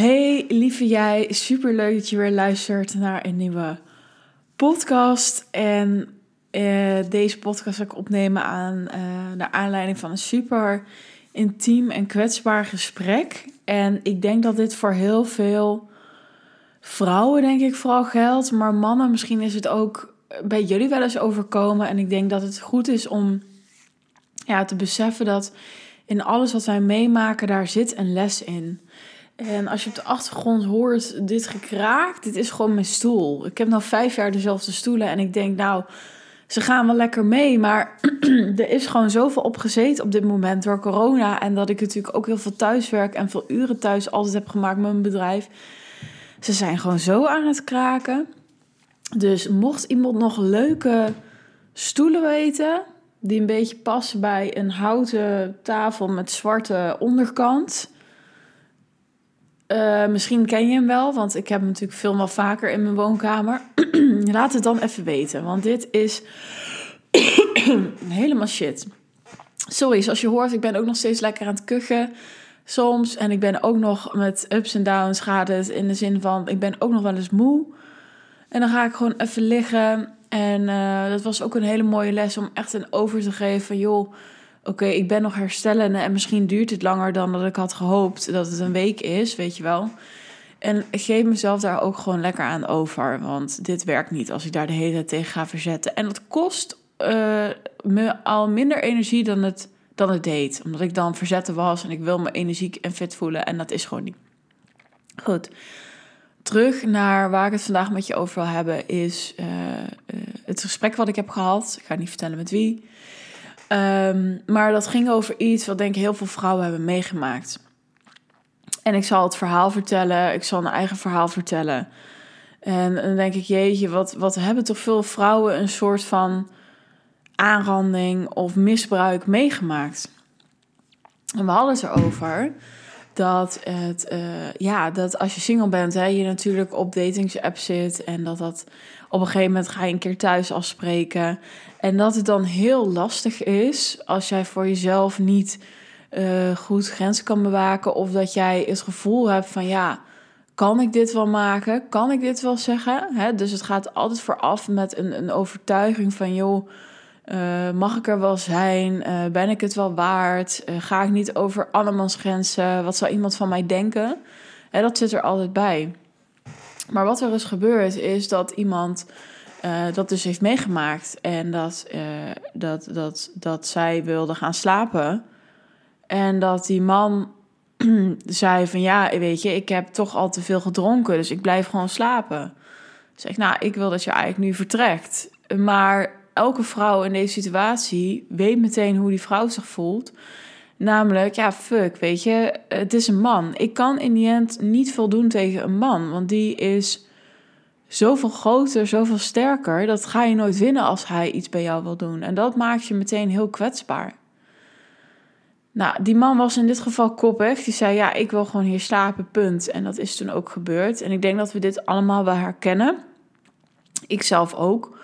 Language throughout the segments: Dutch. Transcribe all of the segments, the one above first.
Hey lieve jij, super leuk dat je weer luistert naar een nieuwe podcast. En uh, deze podcast ga ik opnemen aan uh, naar aanleiding van een super intiem en kwetsbaar gesprek. En ik denk dat dit voor heel veel vrouwen, denk ik, vooral geldt. Maar mannen, misschien is het ook bij jullie wel eens overkomen. En ik denk dat het goed is om ja, te beseffen dat in alles wat wij meemaken, daar zit een les in. En als je op de achtergrond hoort dit gekraak, dit is gewoon mijn stoel. Ik heb nu vijf jaar dezelfde stoelen en ik denk, nou, ze gaan wel lekker mee. Maar er is gewoon zoveel opgezeten op dit moment door corona. En dat ik natuurlijk ook heel veel thuiswerk en veel uren thuis altijd heb gemaakt met mijn bedrijf. Ze zijn gewoon zo aan het kraken. Dus mocht iemand nog leuke stoelen weten, die een beetje passen bij een houten tafel met zwarte onderkant uh, misschien ken je hem wel, want ik heb hem natuurlijk veel wel vaker in mijn woonkamer. Laat het dan even weten, want dit is helemaal shit. Sorry, zoals je hoort, ik ben ook nog steeds lekker aan het kuchen soms. En ik ben ook nog met ups en downs gaat het in de zin van, ik ben ook nog wel eens moe. En dan ga ik gewoon even liggen. En uh, dat was ook een hele mooie les om echt een over te geven van, joh oké, ik ben nog herstellende en misschien duurt het langer dan dat ik had gehoopt dat het een week is, weet je wel. En geef mezelf daar ook gewoon lekker aan over, want dit werkt niet als ik daar de hele tijd tegen ga verzetten. En dat kost uh, me al minder energie dan het, dan het deed, omdat ik dan verzetten was en ik wil me energiek en fit voelen en dat is gewoon niet. Goed. Terug naar waar ik het vandaag met je over wil hebben, is uh, uh, het gesprek wat ik heb gehad. Ik ga niet vertellen met wie. Um, maar dat ging over iets wat denk ik heel veel vrouwen hebben meegemaakt. En ik zal het verhaal vertellen, ik zal een eigen verhaal vertellen. En dan denk ik, jeetje, wat, wat hebben toch veel vrouwen een soort van aanranding of misbruik meegemaakt? En we hadden het erover dat, het, uh, ja, dat als je single bent, hè, je natuurlijk op datingsapps zit en dat dat op een gegeven moment ga je een keer thuis afspreken. En dat het dan heel lastig is als jij voor jezelf niet uh, goed grenzen kan bewaken. Of dat jij het gevoel hebt van ja, kan ik dit wel maken? Kan ik dit wel zeggen? Hè? Dus het gaat altijd vooraf met een, een overtuiging van joh. Uh, mag ik er wel zijn? Uh, ben ik het wel waard? ga ik niet over andermans grenzen? Wat zal iemand van mij denken? En dat zit er altijd bij. Maar wat er is gebeurd is dat iemand dat dus heeft meegemaakt. En dat, dat, dat, dat zij wilde gaan slapen. En dat die man zei van ja, weet je, ik heb toch al te veel gedronken, dus ik blijf gewoon slapen. Zeg, nou, ik wil dat je eigenlijk nu vertrekt. Maar elke vrouw in deze situatie weet meteen hoe die vrouw zich voelt. Namelijk, ja, fuck, weet je, het is een man. Ik kan in die end niet voldoen tegen een man, want die is zoveel groter, zoveel sterker. Dat ga je nooit winnen als hij iets bij jou wil doen. En dat maakt je meteen heel kwetsbaar. Nou, die man was in dit geval koppig. Die zei: Ja, ik wil gewoon hier slapen, punt. En dat is toen ook gebeurd. En ik denk dat we dit allemaal wel herkennen. Ik zelf ook.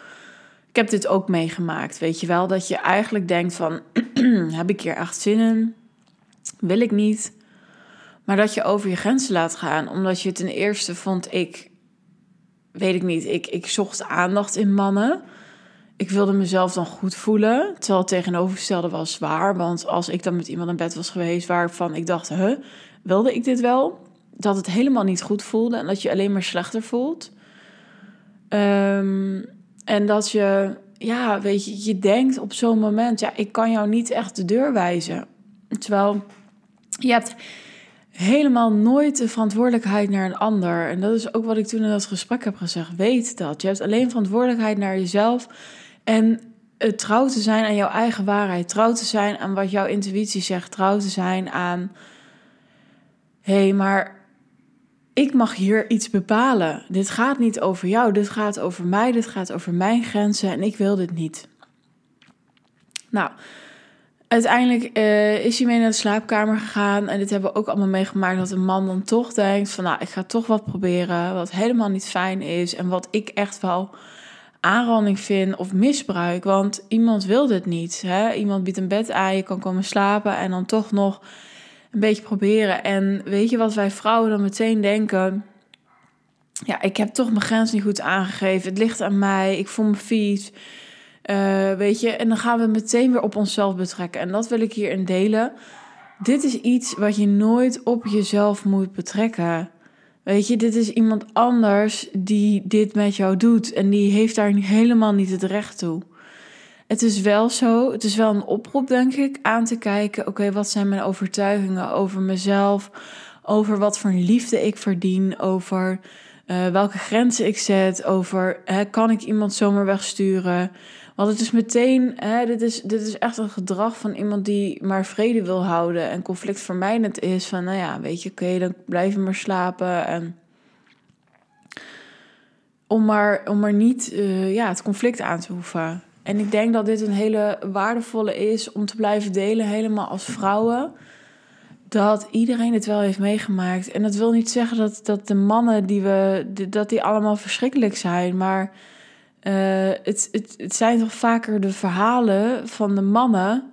Ik heb dit ook meegemaakt. Weet je wel, dat je eigenlijk denkt: van, Heb ik hier echt zin in? Wil ik niet? Maar dat je over je grenzen laat gaan. Omdat je ten eerste vond ik weet ik niet, ik, ik zocht aandacht in mannen. Ik wilde mezelf dan goed voelen. Terwijl het tegenovergestelde was zwaar. Want als ik dan met iemand in bed was geweest waarvan ik dacht, huh, wilde ik dit wel? Dat het helemaal niet goed voelde en dat je alleen maar slechter voelt. Um, en dat je, ja, weet je, je denkt op zo'n moment, ja, ik kan jou niet echt de deur wijzen. Terwijl je hebt helemaal nooit de verantwoordelijkheid naar een ander. En dat is ook wat ik toen in dat gesprek heb gezegd. Weet dat. Je hebt alleen verantwoordelijkheid naar jezelf. En het trouw te zijn aan jouw eigen waarheid. Trouw te zijn aan wat jouw intuïtie zegt. Trouw te zijn aan. Hé, hey, maar ik mag hier iets bepalen. Dit gaat niet over jou. Dit gaat over mij. Dit gaat over mijn grenzen. En ik wil dit niet. Nou uiteindelijk uh, is hij mee naar de slaapkamer gegaan. En dit hebben we ook allemaal meegemaakt. Dat een man dan toch denkt van nou, ik ga toch wat proberen. Wat helemaal niet fijn is. En wat ik echt wel aanranding vind of misbruik. Want iemand wil dit niet. Hè? Iemand biedt een bed aan, je kan komen slapen. En dan toch nog beetje proberen. En weet je wat wij vrouwen dan meteen denken? Ja, ik heb toch mijn grens niet goed aangegeven. Het ligt aan mij. Ik voel me vies. Uh, weet je, en dan gaan we meteen weer op onszelf betrekken. En dat wil ik hierin delen. Dit is iets wat je nooit op jezelf moet betrekken. Weet je, dit is iemand anders die dit met jou doet. En die heeft daar helemaal niet het recht toe. Het is wel zo, het is wel een oproep, denk ik, aan te kijken: oké, wat zijn mijn overtuigingen over mezelf? Over wat voor liefde ik verdien? Over uh, welke grenzen ik zet? Over hè, kan ik iemand zomaar wegsturen? Want het is meteen, hè, dit, is, dit is echt een gedrag van iemand die maar vrede wil houden en conflictvermijdend is. Van nou ja, weet je, oké, dan blijven maar slapen. En om maar, om maar niet uh, ja, het conflict aan te hoeven. En ik denk dat dit een hele waardevolle is om te blijven delen, helemaal als vrouwen. Dat iedereen het wel heeft meegemaakt. En dat wil niet zeggen dat, dat de mannen die we, dat die allemaal verschrikkelijk zijn. Maar uh, het, het, het zijn toch vaker de verhalen van de mannen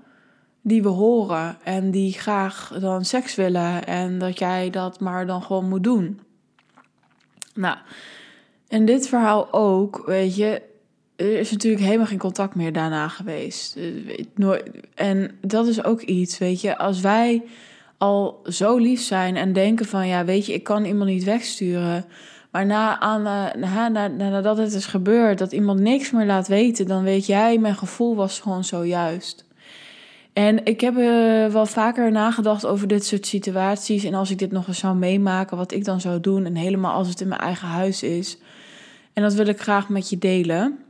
die we horen. En die graag dan seks willen. En dat jij dat maar dan gewoon moet doen. Nou, en dit verhaal ook, weet je, er is natuurlijk helemaal geen contact meer daarna geweest. Eh, en dat is ook iets, weet je, als wij al zo lief zijn en denken van, ja, weet je, ik kan iemand niet wegsturen. Maar na, aan, eh, na, na, nadat het is gebeurd, dat iemand niks meer laat weten, dan weet jij, mijn gevoel was gewoon zojuist. En ik heb uh, wel vaker nagedacht over dit soort situaties. En als ik dit nog eens zou meemaken, wat ik dan zou doen. En helemaal als het in mijn eigen huis is. En dat wil ik graag met je delen.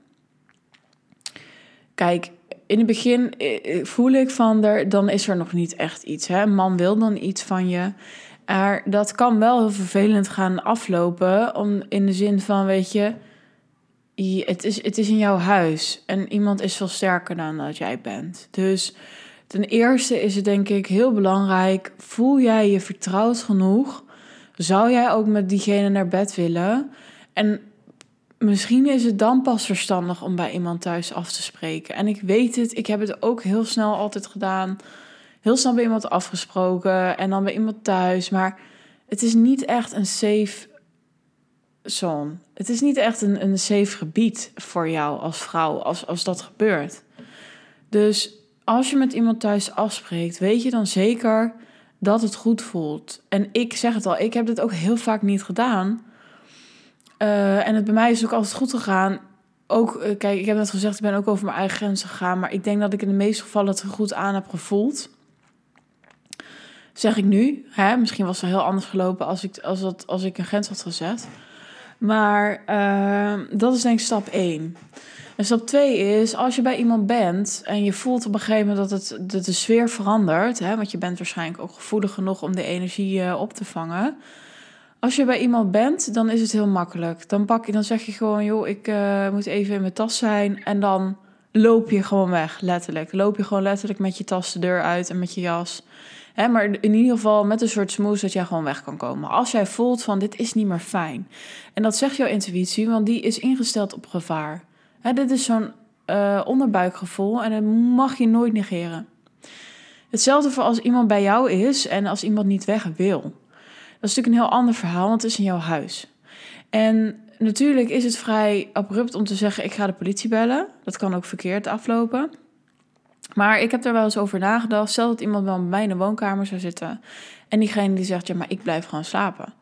Kijk, in het begin eh, eh, voel ik van er, dan is er nog niet echt iets. Hè? Man wil dan iets van je. Maar dat kan wel heel vervelend gaan aflopen. Om, in de zin van, weet je, het is, het is in jouw huis. En iemand is veel sterker dan dat jij bent. Dus ten eerste is het denk ik heel belangrijk. Voel jij je vertrouwd genoeg? Zou jij ook met diegene naar bed willen? En misschien is het dan pas verstandig om bij iemand thuis af te spreken. En ik weet het, ik heb het ook heel snel altijd gedaan. Heel snel bij iemand afgesproken en dan bij iemand thuis. Maar het is niet echt een safe zone. Het is niet echt een, een safe gebied voor jou als vrouw als, als dat gebeurt. Dus als je met iemand thuis afspreekt, weet je dan zeker dat het goed voelt. En ik zeg het al, ik heb dit ook heel vaak niet gedaan uh, en het bij mij is ook altijd goed gegaan. Ook, uh, kijk, ik heb net gezegd, ik ben ook over mijn eigen grenzen gegaan. Maar ik denk dat ik in de meeste gevallen het goed aan heb gevoeld. Zeg ik nu. Hè? Misschien was het heel anders gelopen als ik, als dat, als ik een grens had gezet. Maar uh, dat is denk ik stap 1. En stap 2 is, als je bij iemand bent en je voelt op een gegeven moment dat, het, dat de sfeer verandert, hè, want je bent waarschijnlijk ook gevoelig genoeg om de energie uh, op te vangen, als je bij iemand bent, dan is het heel makkelijk. Dan, pak je, dan zeg je gewoon, joh, ik uh, moet even in mijn tas zijn. En dan loop je gewoon weg, letterlijk. Loop je gewoon letterlijk met je tas de deur uit en met je jas. Hè, maar in ieder geval met een soort smoes dat jij gewoon weg kan komen. Als jij voelt van, dit is niet meer fijn. En dat zegt jouw intuïtie, want die is ingesteld op gevaar. Hè, dit is zo'n uh, onderbuikgevoel en dat mag je nooit negeren. Hetzelfde voor als iemand bij jou is en als iemand niet weg wil. Dat is natuurlijk een heel ander verhaal, want het is in jouw huis. En natuurlijk is het vrij abrupt om te zeggen: ik ga de politie bellen. Dat kan ook verkeerd aflopen. Maar ik heb er wel eens over nagedacht. Stel dat iemand bij mij in de woonkamer zou zitten. En diegene die zegt: ja, maar ik blijf gewoon slapen.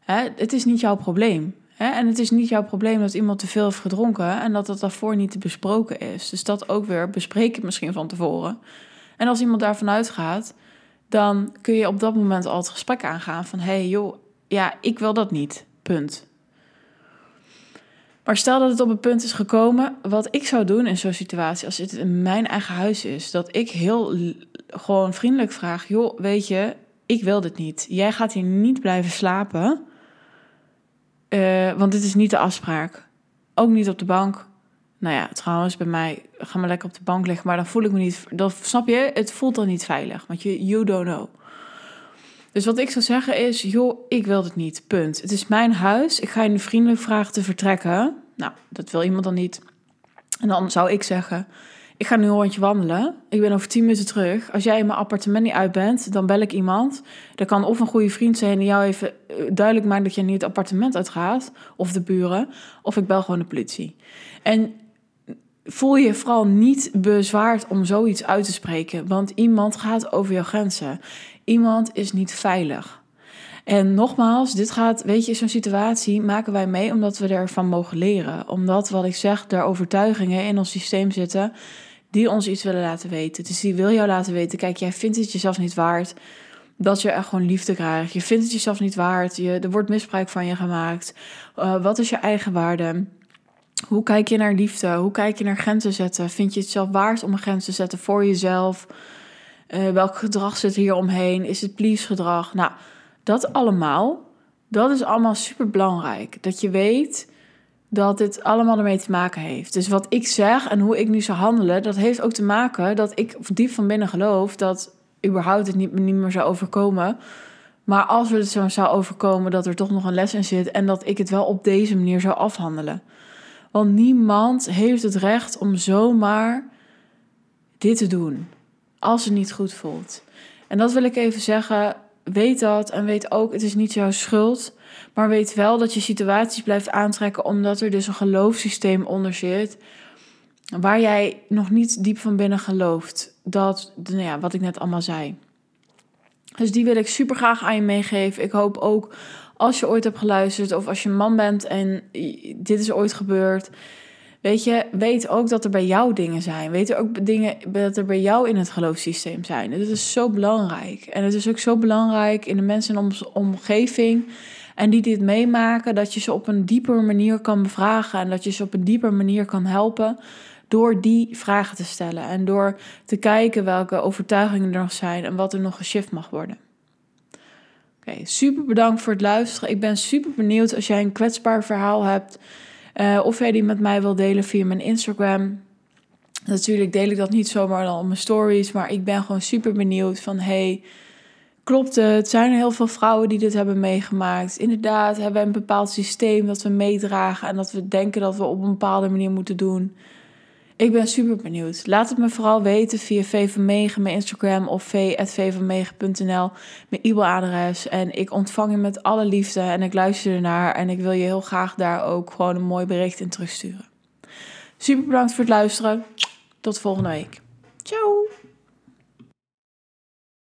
Hè? Het is niet jouw probleem. Hè? En het is niet jouw probleem dat iemand te veel heeft gedronken en dat dat daarvoor niet besproken is. Dus dat ook weer bespreken misschien van tevoren. En als iemand daarvan uitgaat, dan kun je op dat moment al het gesprek aangaan van... hey, joh, ja, ik wil dat niet, punt. Maar stel dat het op een punt is gekomen, wat ik zou doen in zo'n situatie, als het in mijn eigen huis is, dat ik heel gewoon vriendelijk vraag: joh, weet je, ik wil dit niet. Jij gaat hier niet blijven slapen, uh, want dit is niet de afspraak. Ook niet op de bank, nou ja, trouwens, bij mij ga maar lekker op de bank liggen, maar dan voel ik me niet. Dan snap je, het voelt dan niet veilig, want je you don't know. Dus wat ik zou zeggen is, joh, ik wil het niet. Punt. Het is mijn huis. Ik ga je vriendelijk vragen te vertrekken. Nou, dat wil iemand dan niet. En dan zou ik zeggen, ik ga nu een rondje wandelen. Ik ben over tien minuten terug. Als jij in mijn appartement niet uit bent, dan bel ik iemand. Dat kan of een goede vriend zijn die jou even eh, duidelijk maakt dat je niet het appartement uitgaat. Of de buren. Of ik bel gewoon de politie. En voel je vooral niet bezwaard om zoiets uit te spreken. Want iemand gaat over jouw grenzen. Iemand is niet veilig. En nogmaals, dit gaat, weet je, zo'n situatie maken wij mee omdat we ervan mogen leren. Omdat, wat ik zeg, er overtuigingen in ons systeem zitten die ons iets willen laten weten. Dus die wil jou laten weten, kijk, jij vindt het jezelf niet waard dat je echt gewoon liefde krijgt. Je vindt het jezelf niet waard, je, er wordt misbruik van je gemaakt. Uh, wat is je eigen waarde? Hoe kijk je naar liefde? Hoe kijk je naar grenzen zetten? Vind je het zelf waard om een grens te zetten voor jezelf? Uh, welk gedrag zit hier omheen? Is het please gedrag? Nou, dat allemaal, dat is allemaal super belangrijk. Dat je weet dat dit allemaal ermee te maken heeft. Dus wat ik zeg en hoe ik nu zou handelen, dat heeft ook te maken dat ik diep van binnen geloof dat überhaupt het niet, niet meer zou overkomen. Maar als het zo zou overkomen, dat er toch nog een les in zit en dat ik het wel op deze manier zou afhandelen. Want niemand heeft het recht om zomaar dit te doen als het niet goed voelt. En dat wil ik even zeggen weet dat en weet ook, het is niet jouw schuld. Maar weet wel dat je situaties blijft aantrekken omdat er dus een geloofssysteem onder zit. Waar jij nog niet diep van binnen gelooft. Dat, nou ja, wat ik net allemaal zei. Dus die wil ik super graag aan je meegeven. Ik hoop ook als je ooit hebt geluisterd of als je man bent en dit is ooit gebeurd Weet je, weet ook dat er bij jou dingen zijn. Weet ook dingen dat er bij jou in het geloofssysteem zijn. Dat is zo belangrijk. En het is ook zo belangrijk in de mensen in onze omgeving. En die dit meemaken, dat je ze op een dieper manier kan bevragen. En dat je ze op een dieper manier kan helpen. Door die vragen te stellen. En door te kijken welke overtuigingen er nog zijn. En wat er nog geshift mag worden. Oké, super bedankt voor het luisteren. Ik ben super benieuwd als jij een kwetsbaar verhaal hebt uh, of jij die met mij wil delen via mijn Instagram. Natuurlijk deel ik dat niet zomaar dan op mijn stories, maar ik ben gewoon super benieuwd van hey, klopt het? Zijn er heel veel vrouwen die dit hebben meegemaakt? Inderdaad, hebben we een bepaald systeem dat we meedragen en dat we denken dat we op een bepaalde manier moeten doen. Ik ben super benieuwd. Laat het me vooral weten via V van Megen, mijn Instagram of v.vvanmegen.nl, mijn e-mailadres. En ik ontvang je met alle liefde en ik luister ernaar. En ik wil je heel graag daar ook gewoon een mooi bericht in terugsturen. Super bedankt voor het luisteren. Tot volgende week. Ciao!